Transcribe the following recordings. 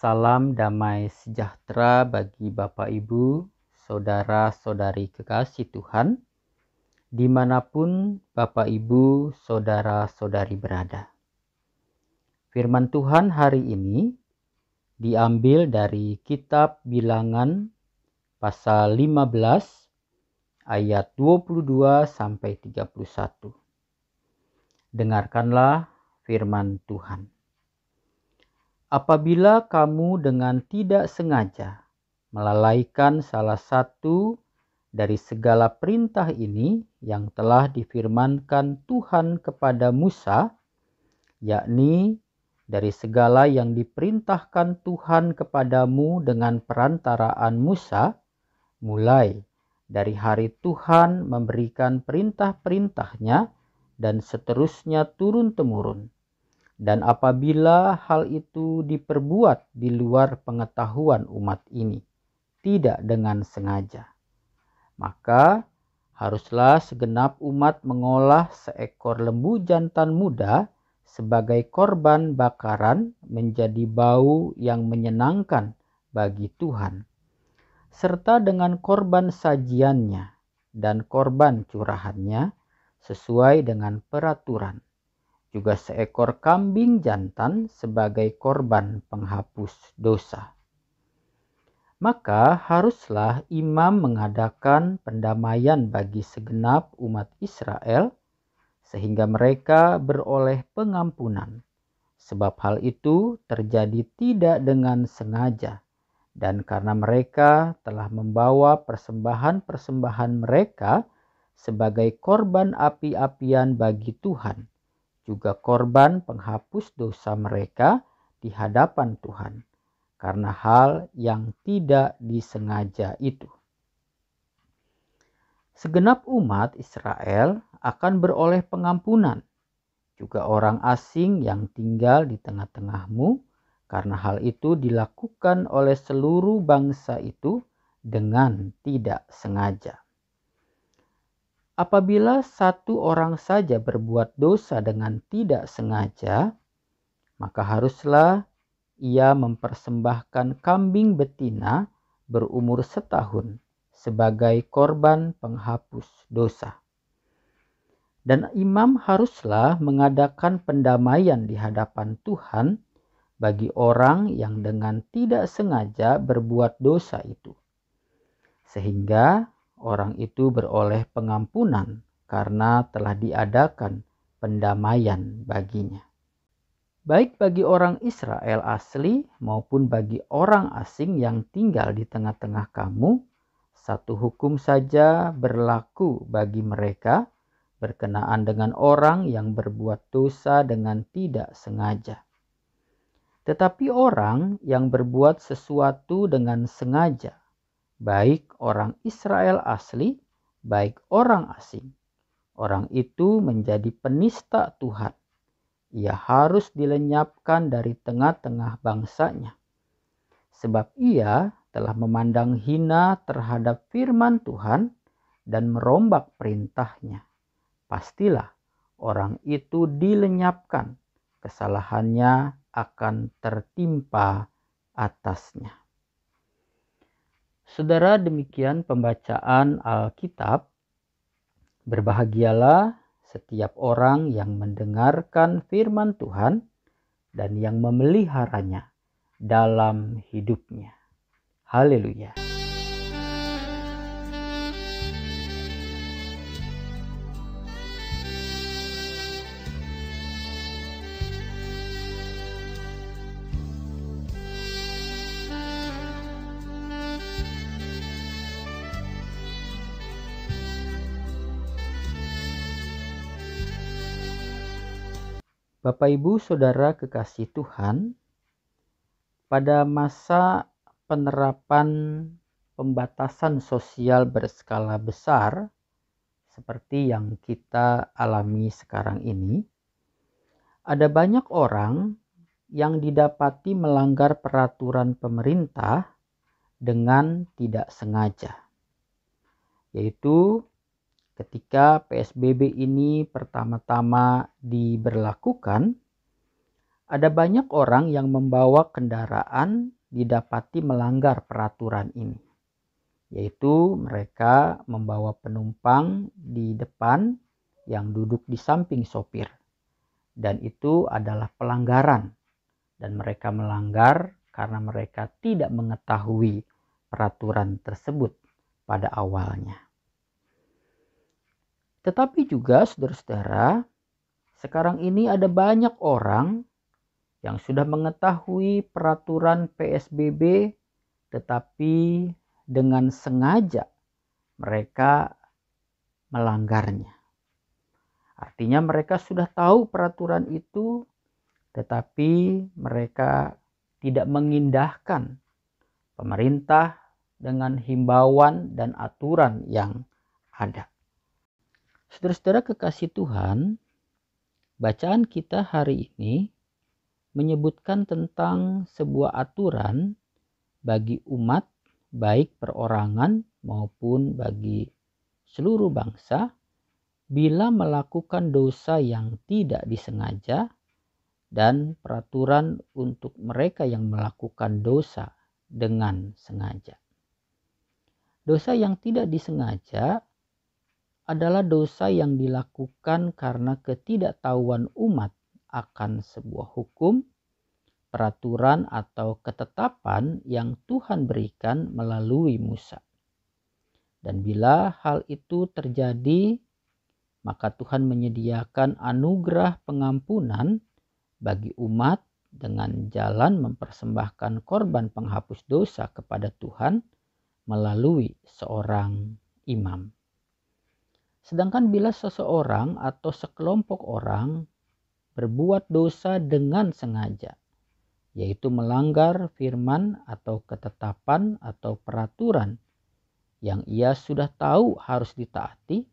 Salam damai sejahtera bagi Bapak Ibu, Saudara-saudari kekasih Tuhan, di mana pun Bapak Ibu, Saudara-saudari berada. Firman Tuhan hari ini diambil dari kitab bilangan pasal 15 ayat 22 sampai 31. Dengarkanlah firman Tuhan. Apabila kamu dengan tidak sengaja melalaikan salah satu dari segala perintah ini yang telah difirmankan Tuhan kepada Musa, yakni dari segala yang diperintahkan Tuhan kepadamu dengan perantaraan Musa, mulai dari hari Tuhan memberikan perintah-perintahnya dan seterusnya turun-temurun dan apabila hal itu diperbuat di luar pengetahuan umat ini, tidak dengan sengaja, maka haruslah segenap umat mengolah seekor lembu jantan muda sebagai korban bakaran menjadi bau yang menyenangkan bagi Tuhan, serta dengan korban sajiannya dan korban curahannya sesuai dengan peraturan juga seekor kambing jantan sebagai korban penghapus dosa. Maka haruslah imam mengadakan pendamaian bagi segenap umat Israel sehingga mereka beroleh pengampunan. Sebab hal itu terjadi tidak dengan sengaja dan karena mereka telah membawa persembahan-persembahan mereka sebagai korban api-apian bagi Tuhan juga korban penghapus dosa mereka di hadapan Tuhan karena hal yang tidak disengaja itu. Segenap umat Israel akan beroleh pengampunan, juga orang asing yang tinggal di tengah-tengahmu, karena hal itu dilakukan oleh seluruh bangsa itu dengan tidak sengaja. Apabila satu orang saja berbuat dosa dengan tidak sengaja, maka haruslah ia mempersembahkan kambing betina berumur setahun sebagai korban penghapus dosa. Dan imam haruslah mengadakan pendamaian di hadapan Tuhan bagi orang yang dengan tidak sengaja berbuat dosa itu. Sehingga orang itu beroleh pengampunan karena telah diadakan pendamaian baginya. Baik bagi orang Israel asli maupun bagi orang asing yang tinggal di tengah-tengah kamu, satu hukum saja berlaku bagi mereka berkenaan dengan orang yang berbuat dosa dengan tidak sengaja. Tetapi orang yang berbuat sesuatu dengan sengaja baik orang Israel asli, baik orang asing. Orang itu menjadi penista Tuhan. Ia harus dilenyapkan dari tengah-tengah bangsanya. Sebab ia telah memandang hina terhadap firman Tuhan dan merombak perintahnya. Pastilah orang itu dilenyapkan, kesalahannya akan tertimpa atasnya. Saudara, demikian pembacaan Alkitab. Berbahagialah setiap orang yang mendengarkan firman Tuhan dan yang memeliharanya dalam hidupnya. Haleluya! Bapak Ibu Saudara kekasih Tuhan, pada masa penerapan pembatasan sosial berskala besar seperti yang kita alami sekarang ini, ada banyak orang yang didapati melanggar peraturan pemerintah dengan tidak sengaja, yaitu ketika PSBB ini pertama-tama diberlakukan, ada banyak orang yang membawa kendaraan didapati melanggar peraturan ini, yaitu mereka membawa penumpang di depan yang duduk di samping sopir, dan itu adalah pelanggaran, dan mereka melanggar karena mereka tidak mengetahui peraturan tersebut pada awalnya. Tetapi juga saudara-saudara, sekarang ini ada banyak orang yang sudah mengetahui peraturan PSBB tetapi dengan sengaja mereka melanggarnya. Artinya mereka sudah tahu peraturan itu tetapi mereka tidak mengindahkan pemerintah dengan himbauan dan aturan yang ada. Saudara-saudara kekasih Tuhan, bacaan kita hari ini menyebutkan tentang sebuah aturan bagi umat baik perorangan maupun bagi seluruh bangsa bila melakukan dosa yang tidak disengaja dan peraturan untuk mereka yang melakukan dosa dengan sengaja. Dosa yang tidak disengaja adalah dosa yang dilakukan karena ketidaktahuan umat akan sebuah hukum, peraturan, atau ketetapan yang Tuhan berikan melalui Musa. Dan bila hal itu terjadi, maka Tuhan menyediakan anugerah pengampunan bagi umat dengan jalan mempersembahkan korban penghapus dosa kepada Tuhan melalui seorang imam. Sedangkan bila seseorang atau sekelompok orang berbuat dosa dengan sengaja, yaitu melanggar firman atau ketetapan atau peraturan yang ia sudah tahu harus ditaati,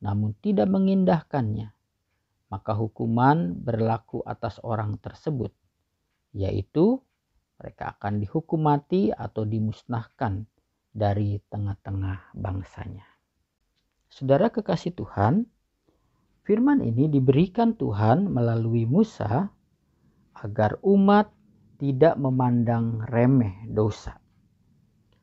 namun tidak mengindahkannya, maka hukuman berlaku atas orang tersebut, yaitu mereka akan dihukum mati atau dimusnahkan dari tengah-tengah bangsanya. Saudara kekasih Tuhan, firman ini diberikan Tuhan melalui Musa agar umat tidak memandang remeh dosa.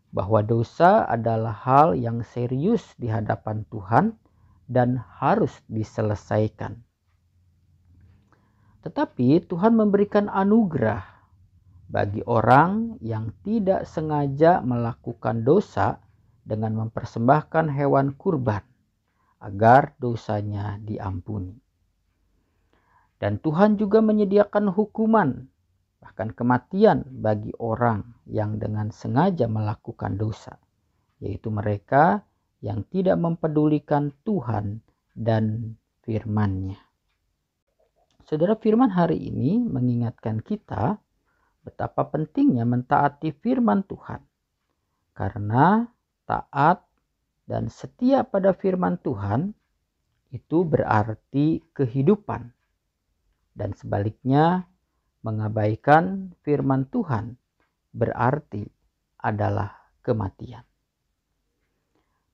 Bahwa dosa adalah hal yang serius di hadapan Tuhan dan harus diselesaikan. Tetapi Tuhan memberikan anugerah bagi orang yang tidak sengaja melakukan dosa dengan mempersembahkan hewan kurban agar dosanya diampuni. Dan Tuhan juga menyediakan hukuman, bahkan kematian bagi orang yang dengan sengaja melakukan dosa, yaitu mereka yang tidak mempedulikan Tuhan dan firman-Nya. Saudara firman hari ini mengingatkan kita betapa pentingnya mentaati firman Tuhan. Karena taat dan setia pada firman Tuhan itu berarti kehidupan. Dan sebaliknya mengabaikan firman Tuhan berarti adalah kematian.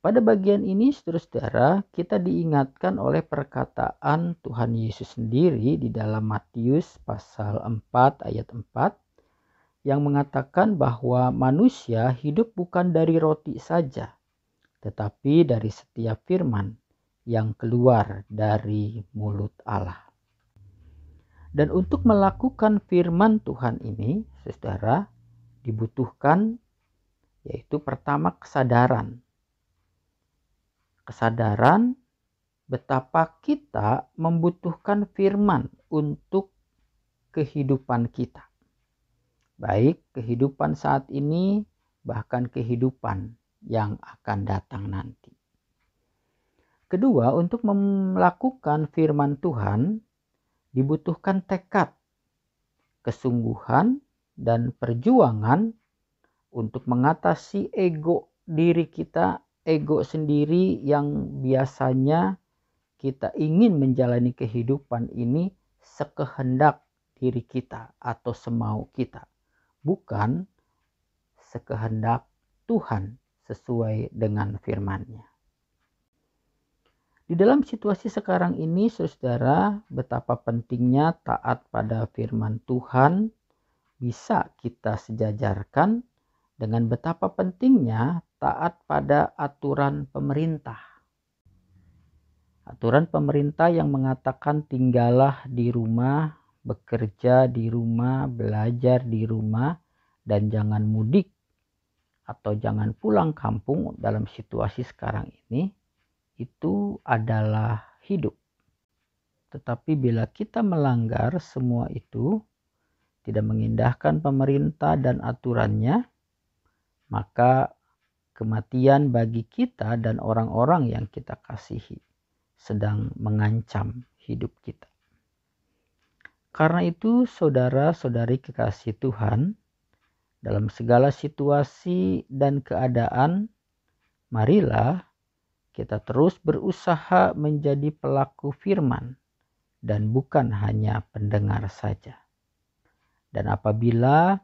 Pada bagian ini saudara-saudara kita diingatkan oleh perkataan Tuhan Yesus sendiri di dalam Matius pasal 4 ayat 4 yang mengatakan bahwa manusia hidup bukan dari roti saja tetapi dari setiap firman yang keluar dari mulut Allah. Dan untuk melakukan firman Tuhan ini, saudara, dibutuhkan yaitu pertama kesadaran. Kesadaran betapa kita membutuhkan firman untuk kehidupan kita. Baik kehidupan saat ini, bahkan kehidupan yang akan datang nanti. Kedua, untuk melakukan firman Tuhan dibutuhkan tekad, kesungguhan, dan perjuangan untuk mengatasi ego diri kita, ego sendiri yang biasanya kita ingin menjalani kehidupan ini sekehendak diri kita atau semau kita, bukan sekehendak Tuhan sesuai dengan firman-Nya. Di dalam situasi sekarang ini, saudara, betapa pentingnya taat pada firman Tuhan bisa kita sejajarkan dengan betapa pentingnya taat pada aturan pemerintah. Aturan pemerintah yang mengatakan tinggallah di rumah, bekerja di rumah, belajar di rumah, dan jangan mudik atau jangan pulang kampung dalam situasi sekarang ini itu adalah hidup. Tetapi bila kita melanggar semua itu, tidak mengindahkan pemerintah dan aturannya, maka kematian bagi kita dan orang-orang yang kita kasihi sedang mengancam hidup kita. Karena itu, saudara-saudari kekasih Tuhan, dalam segala situasi dan keadaan, marilah kita terus berusaha menjadi pelaku firman dan bukan hanya pendengar saja. Dan apabila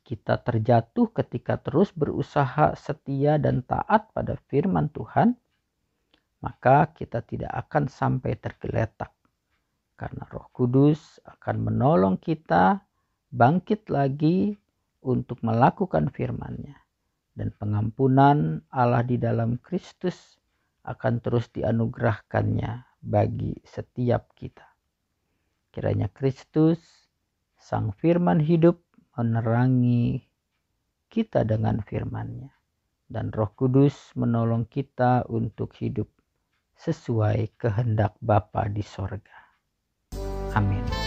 kita terjatuh ketika terus berusaha setia dan taat pada firman Tuhan, maka kita tidak akan sampai tergeletak. Karena Roh Kudus akan menolong kita bangkit lagi untuk melakukan firman-Nya dan pengampunan Allah di dalam Kristus akan terus dianugerahkannya bagi setiap kita. Kiranya Kristus, Sang Firman hidup, menerangi kita dengan firman-Nya. Dan roh kudus menolong kita untuk hidup sesuai kehendak Bapa di sorga. Amin.